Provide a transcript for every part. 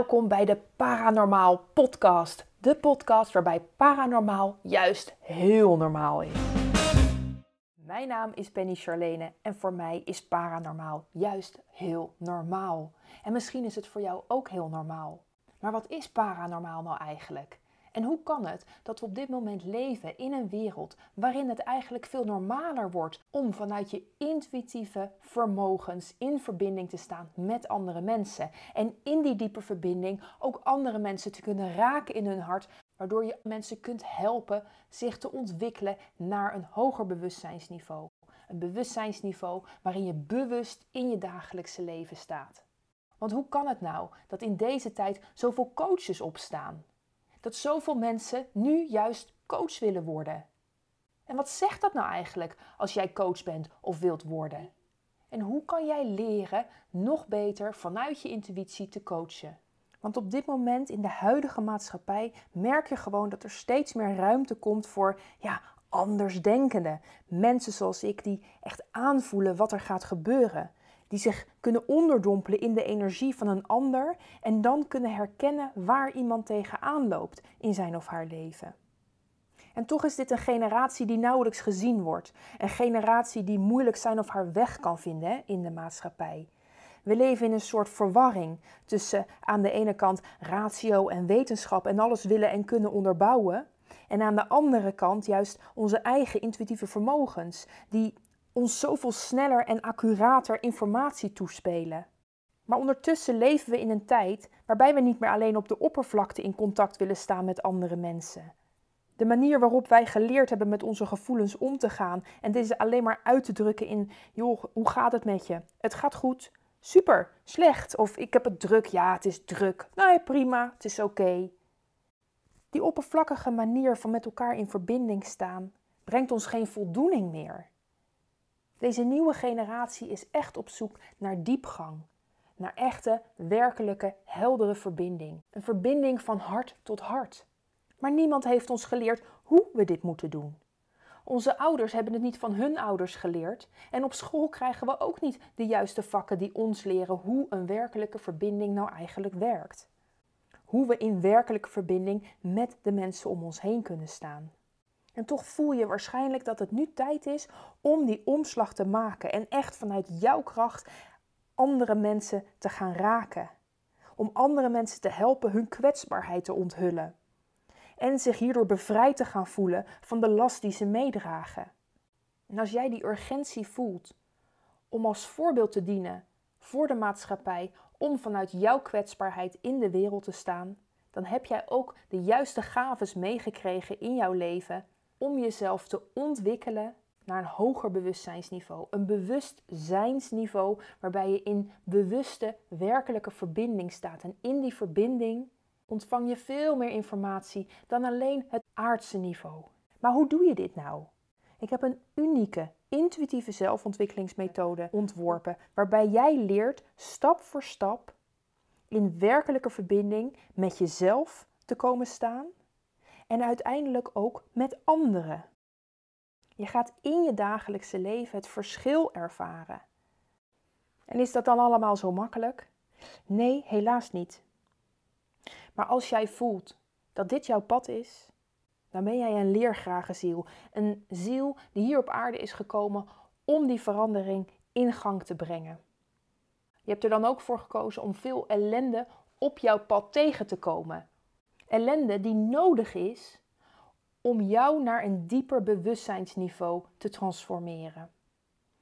welkom bij de Paranormaal Podcast. De podcast waarbij paranormaal juist heel normaal is. Mijn naam is Penny Charlene en voor mij is paranormaal juist heel normaal. En misschien is het voor jou ook heel normaal. Maar wat is paranormaal nou eigenlijk? En hoe kan het dat we op dit moment leven in een wereld waarin het eigenlijk veel normaler wordt om vanuit je intuïtieve vermogens in verbinding te staan met andere mensen? En in die diepe verbinding ook andere mensen te kunnen raken in hun hart, waardoor je mensen kunt helpen zich te ontwikkelen naar een hoger bewustzijnsniveau. Een bewustzijnsniveau waarin je bewust in je dagelijkse leven staat. Want hoe kan het nou dat in deze tijd zoveel coaches opstaan? Dat zoveel mensen nu juist coach willen worden. En wat zegt dat nou eigenlijk als jij coach bent of wilt worden? En hoe kan jij leren nog beter vanuit je intuïtie te coachen? Want op dit moment in de huidige maatschappij merk je gewoon dat er steeds meer ruimte komt voor ja, andersdenkenden. Mensen zoals ik die echt aanvoelen wat er gaat gebeuren die zich kunnen onderdompelen in de energie van een ander en dan kunnen herkennen waar iemand tegenaan loopt in zijn of haar leven. En toch is dit een generatie die nauwelijks gezien wordt. Een generatie die moeilijk zijn of haar weg kan vinden in de maatschappij. We leven in een soort verwarring tussen aan de ene kant ratio en wetenschap en alles willen en kunnen onderbouwen. En aan de andere kant juist onze eigen intuïtieve vermogens, die ons zoveel sneller en accurater informatie toespelen. Maar ondertussen leven we in een tijd waarbij we niet meer alleen op de oppervlakte in contact willen staan met andere mensen. De manier waarop wij geleerd hebben met onze gevoelens om te gaan en deze alleen maar uit te drukken in: joh, hoe gaat het met je? Het gaat goed. Super, slecht. Of ik heb het druk. Ja, het is druk. Nee, prima, het is oké. Die oppervlakkige manier van met elkaar in verbinding staan brengt ons geen voldoening meer. Deze nieuwe generatie is echt op zoek naar diepgang, naar echte, werkelijke, heldere verbinding. Een verbinding van hart tot hart. Maar niemand heeft ons geleerd hoe we dit moeten doen. Onze ouders hebben het niet van hun ouders geleerd en op school krijgen we ook niet de juiste vakken die ons leren hoe een werkelijke verbinding nou eigenlijk werkt. Hoe we in werkelijke verbinding met de mensen om ons heen kunnen staan. En toch voel je waarschijnlijk dat het nu tijd is om die omslag te maken en echt vanuit jouw kracht andere mensen te gaan raken. Om andere mensen te helpen hun kwetsbaarheid te onthullen. En zich hierdoor bevrijd te gaan voelen van de last die ze meedragen. En als jij die urgentie voelt om als voorbeeld te dienen voor de maatschappij, om vanuit jouw kwetsbaarheid in de wereld te staan, dan heb jij ook de juiste gaves meegekregen in jouw leven om jezelf te ontwikkelen naar een hoger bewustzijnsniveau. Een bewustzijnsniveau waarbij je in bewuste, werkelijke verbinding staat. En in die verbinding ontvang je veel meer informatie dan alleen het aardse niveau. Maar hoe doe je dit nou? Ik heb een unieke, intuïtieve zelfontwikkelingsmethode ontworpen waarbij jij leert stap voor stap in werkelijke verbinding met jezelf te komen staan en uiteindelijk ook met anderen. Je gaat in je dagelijkse leven het verschil ervaren. En is dat dan allemaal zo makkelijk? Nee, helaas niet. Maar als jij voelt dat dit jouw pad is, dan ben jij een leergrage ziel. Een ziel die hier op aarde is gekomen om die verandering in gang te brengen. Je hebt er dan ook voor gekozen om veel ellende op jouw pad tegen te komen ellende die nodig is om jou naar een dieper bewustzijnsniveau te transformeren.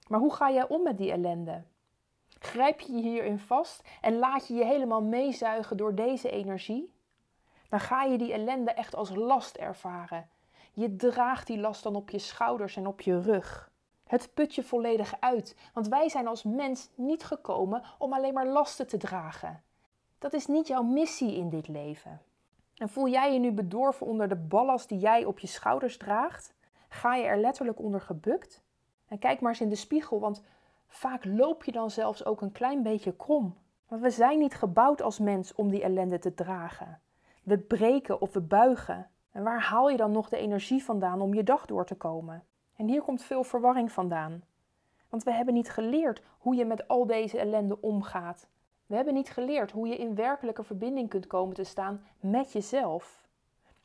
Maar hoe ga jij om met die ellende? Grijp je je hierin vast en laat je je helemaal meezuigen door deze energie? Dan ga je die ellende echt als last ervaren. Je draagt die last dan op je schouders en op je rug. Het put je volledig uit, want wij zijn als mens niet gekomen om alleen maar lasten te dragen. Dat is niet jouw missie in dit leven. En voel jij je nu bedorven onder de ballast die jij op je schouders draagt? Ga je er letterlijk onder gebukt? En kijk maar eens in de spiegel, want vaak loop je dan zelfs ook een klein beetje krom. Maar we zijn niet gebouwd als mens om die ellende te dragen. We breken of we buigen. En waar haal je dan nog de energie vandaan om je dag door te komen? En hier komt veel verwarring vandaan. Want we hebben niet geleerd hoe je met al deze ellende omgaat. We hebben niet geleerd hoe je in werkelijke verbinding kunt komen te staan met jezelf.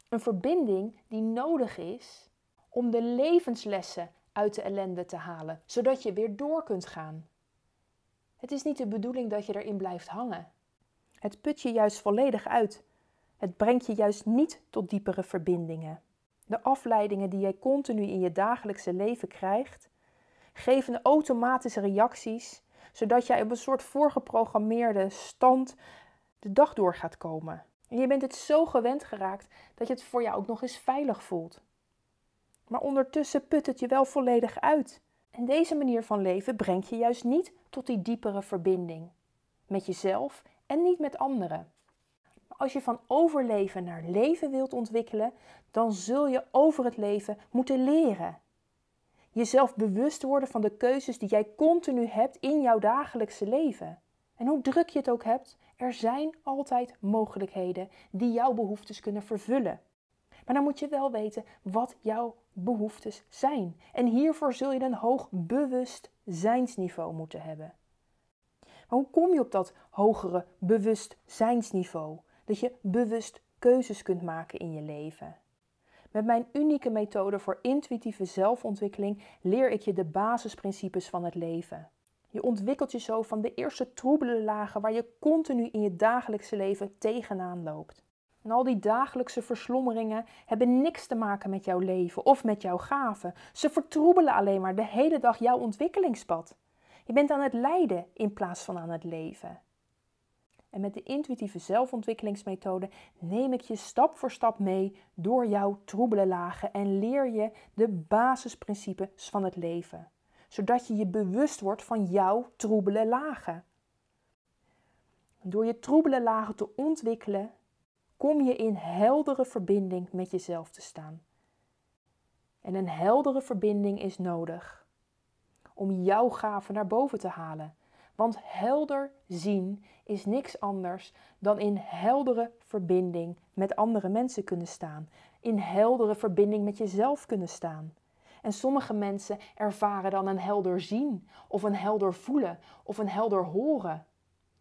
Een verbinding die nodig is om de levenslessen uit de ellende te halen, zodat je weer door kunt gaan. Het is niet de bedoeling dat je erin blijft hangen. Het put je juist volledig uit. Het brengt je juist niet tot diepere verbindingen. De afleidingen die jij continu in je dagelijkse leven krijgt, geven automatische reacties, zodat jij op een soort voorgeprogrammeerde stand de dag door gaat komen. En je bent het zo gewend geraakt dat je het voor jou ook nog eens veilig voelt. Maar ondertussen put het je wel volledig uit. En deze manier van leven brengt je juist niet tot die diepere verbinding met jezelf en niet met anderen. Als je van overleven naar leven wilt ontwikkelen, dan zul je over het leven moeten leren. Jezelf bewust worden van de keuzes die jij continu hebt in jouw dagelijkse leven. En hoe druk je het ook hebt, er zijn altijd mogelijkheden die jouw behoeftes kunnen vervullen. Maar dan moet je wel weten wat jouw behoeftes zijn. En hiervoor zul je een hoog bewustzijnsniveau moeten hebben. Maar hoe kom je op dat hogere bewustzijnsniveau? Dat je bewust keuzes kunt maken in je leven. Met mijn unieke methode voor intuïtieve zelfontwikkeling leer ik je de basisprincipes van het leven. Je ontwikkelt je zo van de eerste troebele lagen waar je continu in je dagelijkse leven tegenaan loopt. En al die dagelijkse verslommeringen hebben niks te maken met jouw leven of met jouw gaven. Ze vertroebelen alleen maar de hele dag jouw ontwikkelingspad. Je bent aan het lijden in plaats van aan het leven. En met de intuïtieve zelfontwikkelingsmethode neem ik je stap voor stap mee door jouw troebele lagen en leer je de basisprincipes van het leven, zodat je je bewust wordt van jouw troebele lagen. Door je troebele lagen te ontwikkelen, kom je in heldere verbinding met jezelf te staan. En een heldere verbinding is nodig om jouw gaven naar boven te halen. Want helder zien is niks anders dan in heldere verbinding met andere mensen kunnen staan. In heldere verbinding met jezelf kunnen staan. En sommige mensen ervaren dan een helder zien, of een helder voelen, of een helder horen.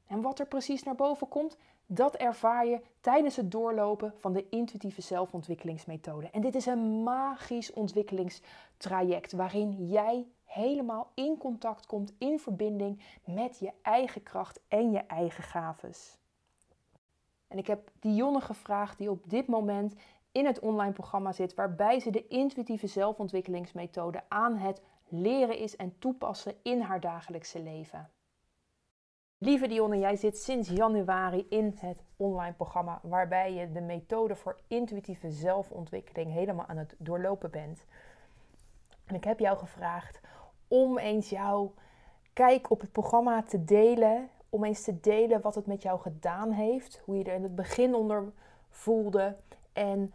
En wat er precies naar boven komt, dat ervaar je tijdens het doorlopen van de intuïtieve zelfontwikkelingsmethode. En dit is een magisch ontwikkelingstraject waarin jij helemaal in contact komt, in verbinding met je eigen kracht en je eigen gaves. En ik heb Dionne gevraagd, die op dit moment in het online programma zit, waarbij ze de intuïtieve zelfontwikkelingsmethode aan het leren is en toepassen in haar dagelijkse leven. Lieve Dionne, jij zit sinds januari in het online programma waarbij je de methode voor intuïtieve zelfontwikkeling helemaal aan het doorlopen bent. En ik heb jou gevraagd om eens jouw kijk op het programma te delen. Om eens te delen wat het met jou gedaan heeft. Hoe je er in het begin onder voelde. En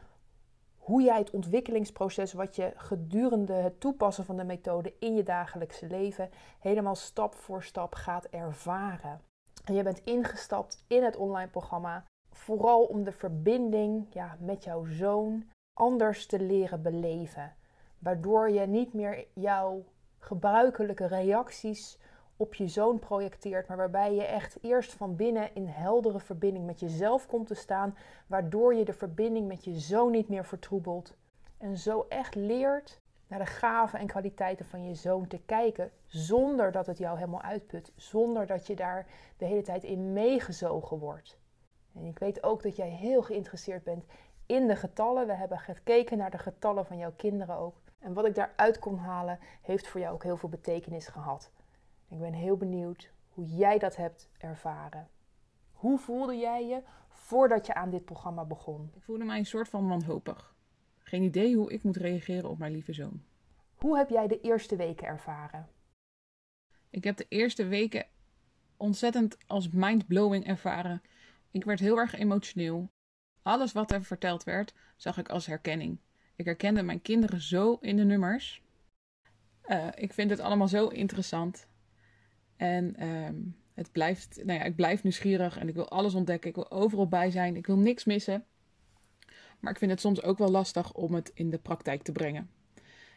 hoe jij het ontwikkelingsproces, wat je gedurende het toepassen van de methode in je dagelijkse leven, helemaal stap voor stap gaat ervaren. En je bent ingestapt in het online programma, vooral om de verbinding ja, met jouw zoon anders te leren beleven. Waardoor je niet meer jouw gebruikelijke reacties op je zoon projecteert, maar waarbij je echt eerst van binnen in heldere verbinding met jezelf komt te staan, waardoor je de verbinding met je zoon niet meer vertroebelt. En zo echt leert naar de gaven en kwaliteiten van je zoon te kijken, zonder dat het jou helemaal uitput, zonder dat je daar de hele tijd in meegezogen wordt. En ik weet ook dat jij heel geïnteresseerd bent in de getallen. We hebben gekeken naar de getallen van jouw kinderen ook. En wat ik daaruit kon halen, heeft voor jou ook heel veel betekenis gehad. Ik ben heel benieuwd hoe jij dat hebt ervaren. Hoe voelde jij je voordat je aan dit programma begon? Ik voelde mij een soort van wanhopig. Geen idee hoe ik moet reageren op mijn lieve zoon. Hoe heb jij de eerste weken ervaren? Ik heb de eerste weken ontzettend als mindblowing ervaren. Ik werd heel erg emotioneel. Alles wat er verteld werd, zag ik als herkenning. Ik herkende mijn kinderen zo in de nummers. Uh, ik vind het allemaal zo interessant. En um, het blijft, nou ja, ik blijf nieuwsgierig en ik wil alles ontdekken. Ik wil overal bij zijn. Ik wil niks missen. Maar ik vind het soms ook wel lastig om het in de praktijk te brengen.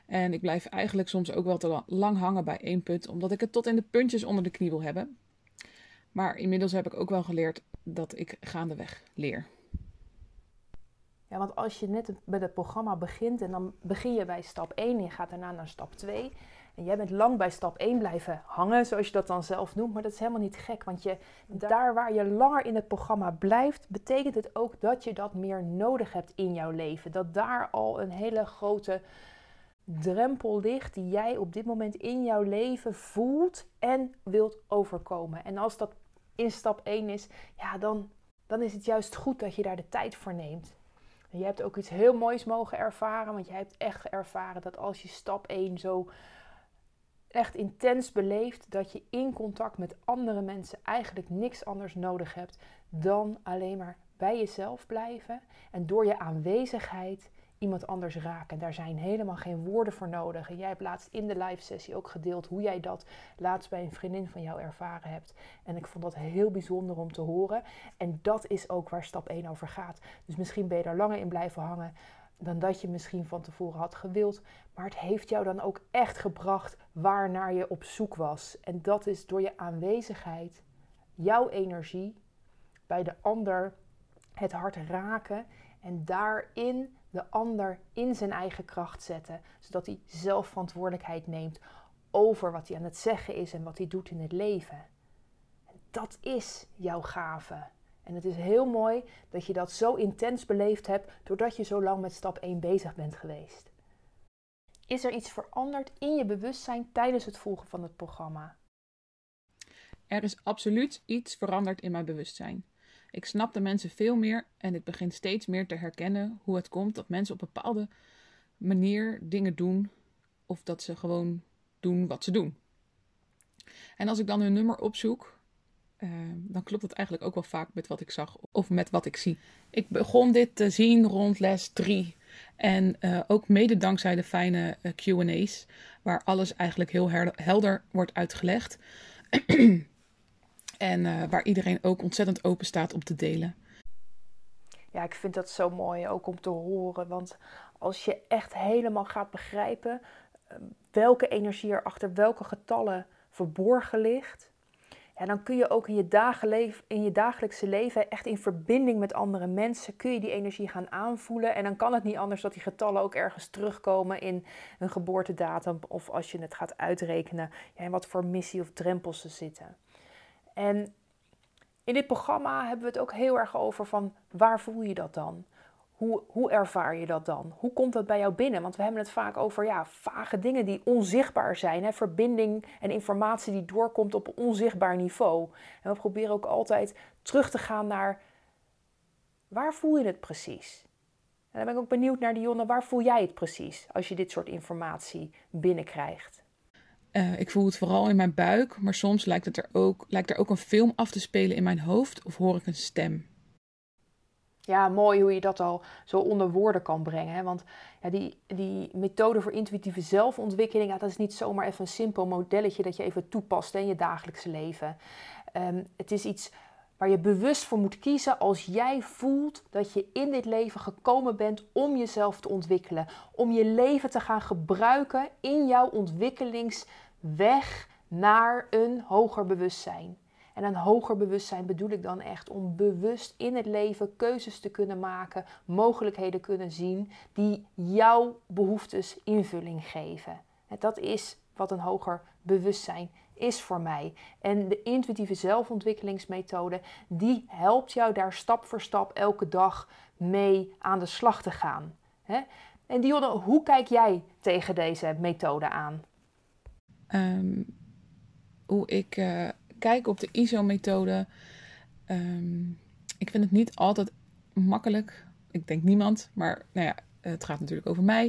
En ik blijf eigenlijk soms ook wel te lang hangen bij één punt, omdat ik het tot in de puntjes onder de knie wil hebben. Maar inmiddels heb ik ook wel geleerd dat ik gaandeweg leer. Ja, want als je net met het programma begint en dan begin je bij stap 1 en je gaat daarna naar stap 2. En jij bent lang bij stap 1 blijven hangen, zoals je dat dan zelf noemt. Maar dat is helemaal niet gek, want je, daar waar je langer in het programma blijft, betekent het ook dat je dat meer nodig hebt in jouw leven. Dat daar al een hele grote drempel ligt die jij op dit moment in jouw leven voelt en wilt overkomen. En als dat in stap 1 is, ja, dan, dan is het juist goed dat je daar de tijd voor neemt. Je hebt ook iets heel moois mogen ervaren, want je hebt echt ervaren dat als je stap 1 zo echt intens beleeft, dat je in contact met andere mensen eigenlijk niks anders nodig hebt dan alleen maar bij jezelf blijven en door je aanwezigheid iemand anders raken. Daar zijn helemaal geen woorden voor nodig. En jij hebt laatst in de live sessie ook gedeeld hoe jij dat laatst bij een vriendin van jou ervaren hebt. En ik vond dat heel bijzonder om te horen. En dat is ook waar stap 1 over gaat. Dus misschien ben je daar langer in blijven hangen dan dat je misschien van tevoren had gewild. Maar het heeft jou dan ook echt gebracht waarnaar je op zoek was. En dat is door je aanwezigheid, jouw energie bij de ander, het hart raken en daarin de ander in zijn eigen kracht zetten, zodat hij zelf verantwoordelijkheid neemt over wat hij aan het zeggen is en wat hij doet in het leven. En dat is jouw gave. En het is heel mooi dat je dat zo intens beleefd hebt doordat je zo lang met stap 1 bezig bent geweest. Is er iets veranderd in je bewustzijn tijdens het volgen van het programma? Er is absoluut iets veranderd in mijn bewustzijn. Ik snap de mensen veel meer en ik begin steeds meer te herkennen hoe het komt dat mensen op bepaalde manier dingen doen of dat ze gewoon doen wat ze doen. En als ik dan hun nummer opzoek, uh, dan klopt het eigenlijk ook wel vaak met wat ik zag of met wat ik zie. Ik begon dit te zien rond les 3. En uh, ook mede dankzij de fijne uh, QA's, waar alles eigenlijk heel helder wordt uitgelegd. En uh, waar iedereen ook ontzettend open staat om te delen. Ja, ik vind dat zo mooi ook om te horen. Want als je echt helemaal gaat begrijpen ehm, welke energie er achter welke getallen verborgen ligt. Dan kun je ook in je, in je dagelijkse leven echt in verbinding met andere mensen, kun je die energie gaan aanvoelen. En dan kan het niet anders dat die getallen ook ergens terugkomen in een geboortedatum. Of als je het gaat uitrekenen, ja, in wat voor missie of drempels ze zitten. En in dit programma hebben we het ook heel erg over van waar voel je dat dan? Hoe, hoe ervaar je dat dan? Hoe komt dat bij jou binnen? Want we hebben het vaak over ja, vage dingen die onzichtbaar zijn. Hè? Verbinding en informatie die doorkomt op onzichtbaar niveau. En we proberen ook altijd terug te gaan naar waar voel je het precies? En dan ben ik ook benieuwd naar Dionne, waar voel jij het precies als je dit soort informatie binnenkrijgt? Uh, ik voel het vooral in mijn buik, maar soms lijkt, het er ook, lijkt er ook een film af te spelen in mijn hoofd of hoor ik een stem. Ja, mooi hoe je dat al zo onder woorden kan brengen. Hè? Want ja, die, die methode voor intuïtieve zelfontwikkeling, dat is niet zomaar even een simpel modelletje dat je even toepast in je dagelijkse leven. Um, het is iets waar je bewust voor moet kiezen als jij voelt dat je in dit leven gekomen bent om jezelf te ontwikkelen. Om je leven te gaan gebruiken in jouw ontwikkelingsweg naar een hoger bewustzijn. En een hoger bewustzijn bedoel ik dan echt om bewust in het leven keuzes te kunnen maken, mogelijkheden kunnen zien die jouw behoeftes invulling geven. Dat is wat een hoger bewustzijn is voor mij. En de intuïtieve zelfontwikkelingsmethode, die helpt jou daar stap voor stap elke dag mee aan de slag te gaan. En Dionne, hoe kijk jij tegen deze methode aan? Um, hoe ik uh, kijk op de ISO-methode. Um, ik vind het niet altijd makkelijk. Ik denk niemand, maar nou ja, het gaat natuurlijk over mij.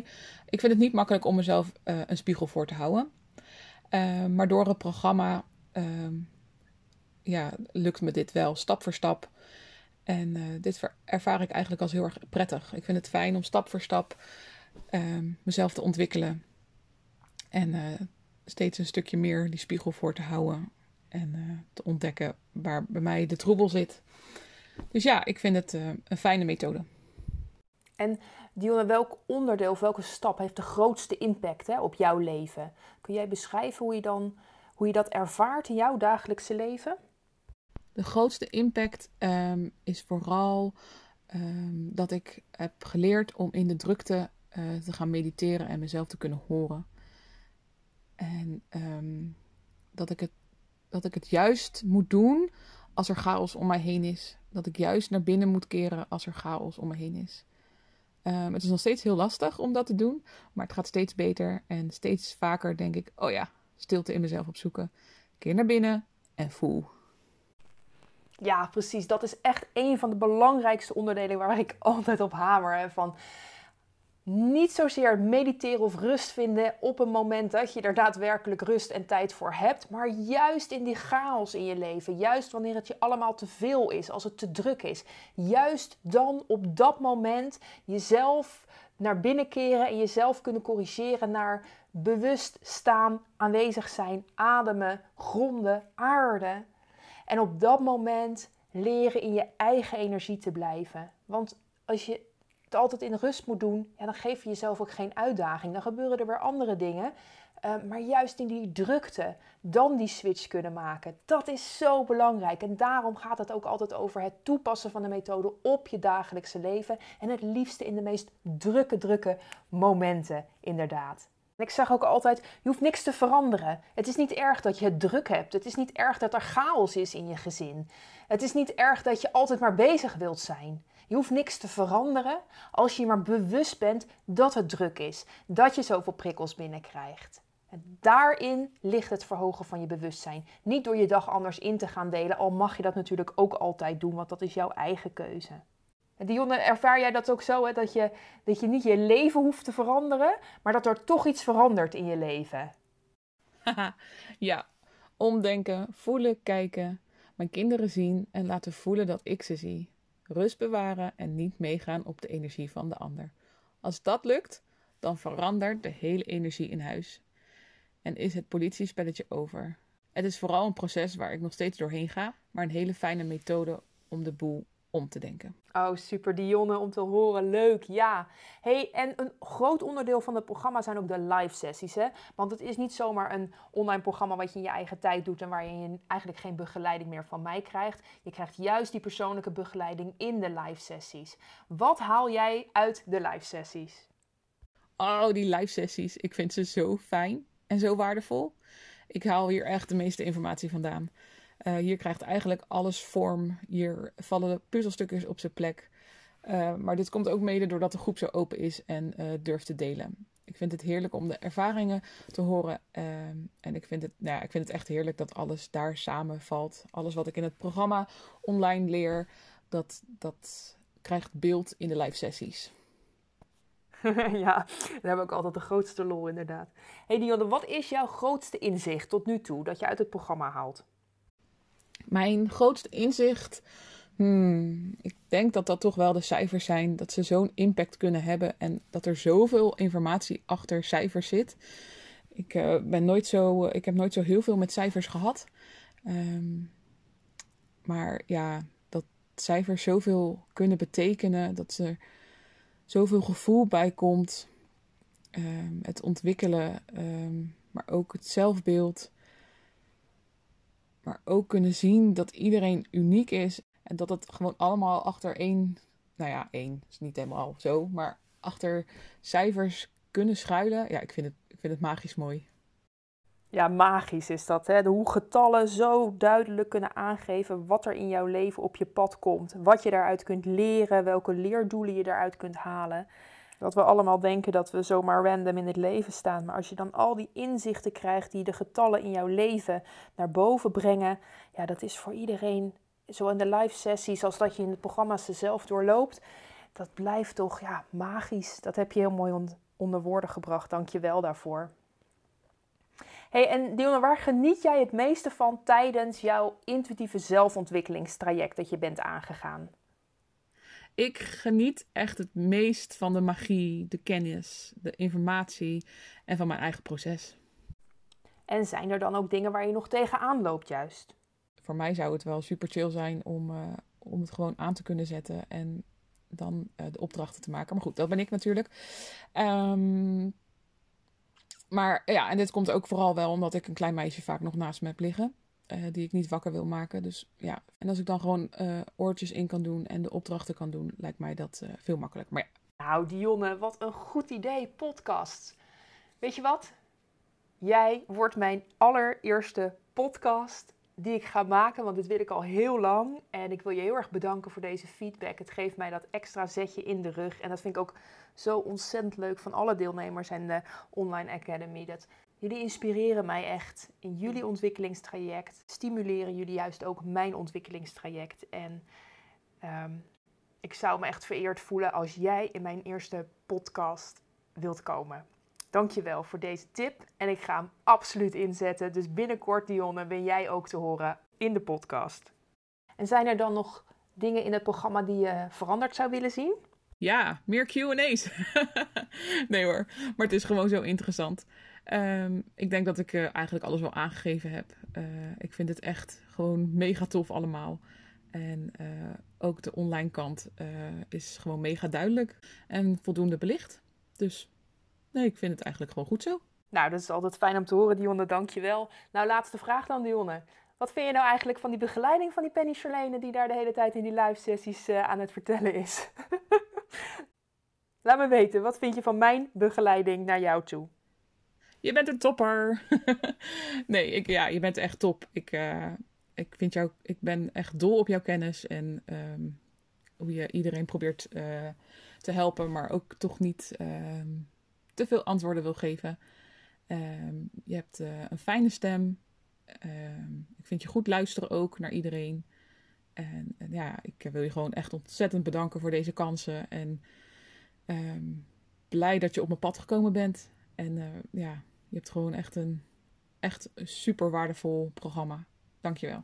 Ik vind het niet makkelijk om mezelf uh, een spiegel voor te houden. Uh, maar door het programma uh, ja, lukt me dit wel stap voor stap. En uh, dit ervaar ik eigenlijk als heel erg prettig. Ik vind het fijn om stap voor stap ehm, mezelf te ontwikkelen. En eh, steeds een stukje meer die spiegel voor te houden. En eh, te ontdekken waar bij mij de troebel zit. Dus ja, ik vind het een fijne methode. En Dionne, welk onderdeel of welke stap heeft de grootste impact hè, op jouw leven? Kun jij beschrijven hoe je, dan, hoe je dat ervaart in jouw dagelijkse leven? De grootste impact ehm, is vooral ehm, dat ik heb geleerd om in de drukte eh, te gaan mediteren en mezelf te kunnen horen. En ehm, dat, ik het, dat ik het juist moet doen als er chaos om mij heen is. Dat ik juist naar binnen moet keren als er chaos om me heen is. Het is nog steeds heel lastig om dat te doen, maar het gaat steeds beter. En steeds vaker denk ik: oh ja, stilte in mezelf opzoeken. Keer naar binnen en voel. Ja, precies. Dat is echt een van de belangrijkste onderdelen waar ik altijd op hamer. Van niet zozeer mediteren of rust vinden op een moment dat je er daadwerkelijk rust en tijd voor hebt, maar juist in die chaos in je leven, juist wanneer het je allemaal te veel is, als het te druk is, juist dan op dat moment jezelf naar binnen keren en jezelf kunnen corrigeren naar bewust staan, aanwezig zijn, ademen, gronden, aarde. En op dat moment leren in je eigen energie te blijven. Want als je het altijd in rust moet doen, ja, dan geef je jezelf ook geen uitdaging. Dan gebeuren er weer andere dingen. Uh, maar juist in die drukte, dan die switch kunnen maken. Dat is zo belangrijk. En daarom gaat het ook altijd over het toepassen van de methode op je dagelijkse leven. En het liefste in de meest drukke, drukke momenten, inderdaad. En ik zeg ook altijd: je hoeft niks te veranderen. Het is niet erg dat je het druk hebt. Het is niet erg dat er chaos is in je gezin. Het is niet erg dat je altijd maar bezig wilt zijn. Je hoeft niks te veranderen als je maar bewust bent dat het druk is, dat je zoveel prikkels binnenkrijgt. En daarin ligt het verhogen van je bewustzijn. Niet door je dag anders in te gaan delen, al mag je dat natuurlijk ook altijd doen, want dat is jouw eigen keuze. En Dionne, ervaar jij dat ook zo, hè? Dat, je, dat je niet je leven hoeft te veranderen, maar dat er toch iets verandert in je leven? ja, omdenken, voelen, kijken, mijn kinderen zien en laten voelen dat ik ze zie. Rust bewaren en niet meegaan op de energie van de ander. Als dat lukt, dan verandert de hele energie in huis. En is het politiespelletje over. Het is vooral een proces waar ik nog steeds doorheen ga, maar een hele fijne methode om de boel om te denken. Oh, super Dionne om te horen. Leuk, ja. Hey, en een groot onderdeel van het programma zijn ook de live sessies. Hè? Want het is niet zomaar een online programma wat je in je eigen tijd doet en waar je eigenlijk geen begeleiding meer van mij krijgt. Je krijgt juist die persoonlijke begeleiding in de live sessies. Wat haal jij uit de live sessies? Oh, die live sessies. Ik vind ze zo fijn en zo waardevol. Ik haal hier echt de meeste informatie vandaan. Uh, hier krijgt eigenlijk alles vorm. Hier vallen de puzzelstukjes op zijn plek. Uh, maar dit komt ook mede doordat de groep zo open is en uh, durft te delen. Ik vind het heerlijk om de ervaringen te horen. En ik vind, het, nou ja, ik vind het echt heerlijk dat alles daar samenvalt. Alles wat ik in het programma online leer, dat, dat krijgt beeld in de live sessies. ja, daar hebben we ook altijd de grootste lol inderdaad. Hey Dionne, wat is jouw grootste inzicht tot nu toe dat je uit het programma haalt? Mijn grootste inzicht. Hmm, ik denk dat dat toch wel de cijfers zijn. Dat ze zo'n impact kunnen hebben. En dat er zoveel informatie achter cijfers zit. Ik, uh, ben nooit zo, ik heb nooit zo heel veel met cijfers gehad. Um, maar ja, dat cijfers zoveel kunnen betekenen. Dat er zoveel gevoel bij komt. Um, het ontwikkelen. Um, maar ook het zelfbeeld maar ook kunnen zien dat iedereen uniek is en dat het gewoon allemaal achter één, nou ja, één is niet helemaal zo, maar achter cijfers kunnen schuilen. Ja, ik vind het, ik vind het magisch mooi. Ja, magisch is dat. Hè? Hoe getallen zo duidelijk kunnen aangeven wat er in jouw leven op je pad komt. Wat je daaruit kunt leren, welke leerdoelen je daaruit kunt halen. Dat we allemaal denken dat we zomaar random in het leven staan. Maar als je dan al die inzichten krijgt die de getallen in jouw leven naar boven brengen. Ja, dat is voor iedereen, zo in de live sessies als dat je in de programma's zelf doorloopt. Dat blijft toch ja, magisch. Dat heb je heel mooi onder woorden gebracht. Dank je wel daarvoor. Hey, en Dionne, waar geniet jij het meeste van tijdens jouw intuïtieve zelfontwikkelingstraject dat je bent aangegaan? Ik geniet echt het meest van de magie, de kennis, de informatie en van mijn eigen proces. En zijn er dan ook dingen waar je nog tegenaan loopt, juist? Voor mij zou het wel super chill zijn om, uh, om het gewoon aan te kunnen zetten en dan uh, de opdrachten te maken. Maar goed, dat ben ik natuurlijk. Um, maar ja, en dit komt ook vooral wel omdat ik een klein meisje vaak nog naast me heb liggen. Die ik niet wakker wil maken. Dus ja, en als ik dan gewoon oortjes in kan doen en de opdrachten kan doen, lijkt mij dat veel makkelijker. Maar ja. Nou, Dionne, wat een goed idee, podcast. Weet je wat? Jij wordt mijn allereerste podcast die ik ga maken, want dit wil ik al heel lang. En ik wil je heel erg bedanken voor deze feedback. Het geeft mij dat extra zetje in de rug. En dat vind ik ook zo ontzettend leuk van alle deelnemers en de Online Academy. Dat jullie inspireren mij echt in jullie ontwikkelingstraject. Stimuleren jullie juist ook mijn ontwikkelingstraject. En ehm, ik zou me echt vereerd voelen als jij in mijn eerste podcast wilt komen. Dankjewel voor deze tip en ik ga hem absoluut inzetten. Dus binnenkort, Dionne, ben jij ook te horen in de podcast. En zijn er dan nog dingen in het programma die je veranderd zou willen zien? Ja, meer QA's. nee hoor, maar het is gewoon zo interessant. Ehm, ik denk dat ik uh, eigenlijk alles wel aangegeven heb. Uh, ik vind het echt gewoon mega tof allemaal. En uh, ook de online kant is gewoon mega duidelijk en voldoende belicht. Dus Nee, ik vind het eigenlijk gewoon goed zo. Nou, dat is altijd fijn om te horen, Dionne. Dank je wel. Nou, laatste vraag dan, Dionne. Wat vind je nou eigenlijk van die begeleiding van die Penny Charlene... die daar de hele tijd in die live sessies aan het vertellen is? Laat me weten, wat vind je van mijn begeleiding naar jou toe? Je bent een topper. nee, ik, ja, je bent echt top. Ik, uh, ik, vind jou, ik ben echt dol op jouw kennis en um, hoe je iedereen probeert uh, te helpen, maar ook toch niet... Uh, te veel antwoorden wil geven. Ehm, je hebt uh, een fijne stem. Ehm, ik vind je goed luisteren ook naar iedereen. En, ja, ik wil je gewoon echt ontzettend bedanken voor deze kansen. En blij dat je op mijn pad gekomen bent. En ja, je hebt gewoon echt een, echt super waardevol programma. Dankjewel.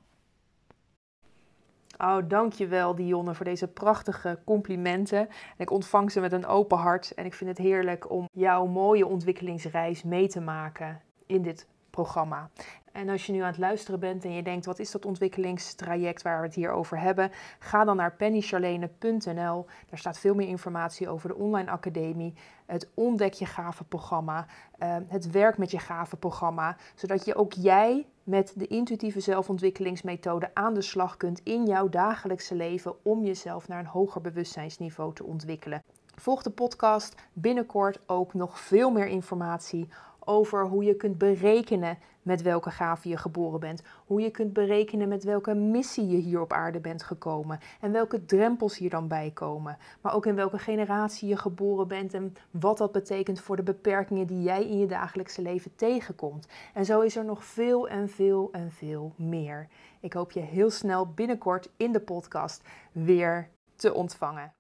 Oh, dankjewel Dionne voor deze prachtige complimenten. En ik ontvang ze met een open hart en ik vind het heerlijk om jouw mooie ontwikkelingsreis mee te maken in dit programma. En als je nu aan het luisteren bent en je denkt, wat is dat ontwikkelingstraject waar we het hier over hebben? Ga dan naar pennycharlene.nl. Daar staat veel meer informatie over de online academie, het Ontdek je gave programma, uh, het Werk met je gave programma, zodat je ook jij met de intuïtieve zelfontwikkelingsmethode aan de slag kunt in jouw dagelijkse leven om jezelf naar een hoger bewustzijnsniveau te ontwikkelen. Volg de podcast binnenkort ook nog veel meer informatie over hoe je kunt berekenen met welke gave je geboren bent. Hoe je kunt berekenen met welke missie je hier op aarde bent gekomen. En welke drempels hier dan bij komen. Maar ook in welke generatie je geboren bent en wat dat betekent voor de beperkingen die jij in je dagelijkse leven tegenkomt. En zo is er nog veel en veel en veel meer. Ik hoop je heel snel binnenkort in de podcast weer te ontvangen.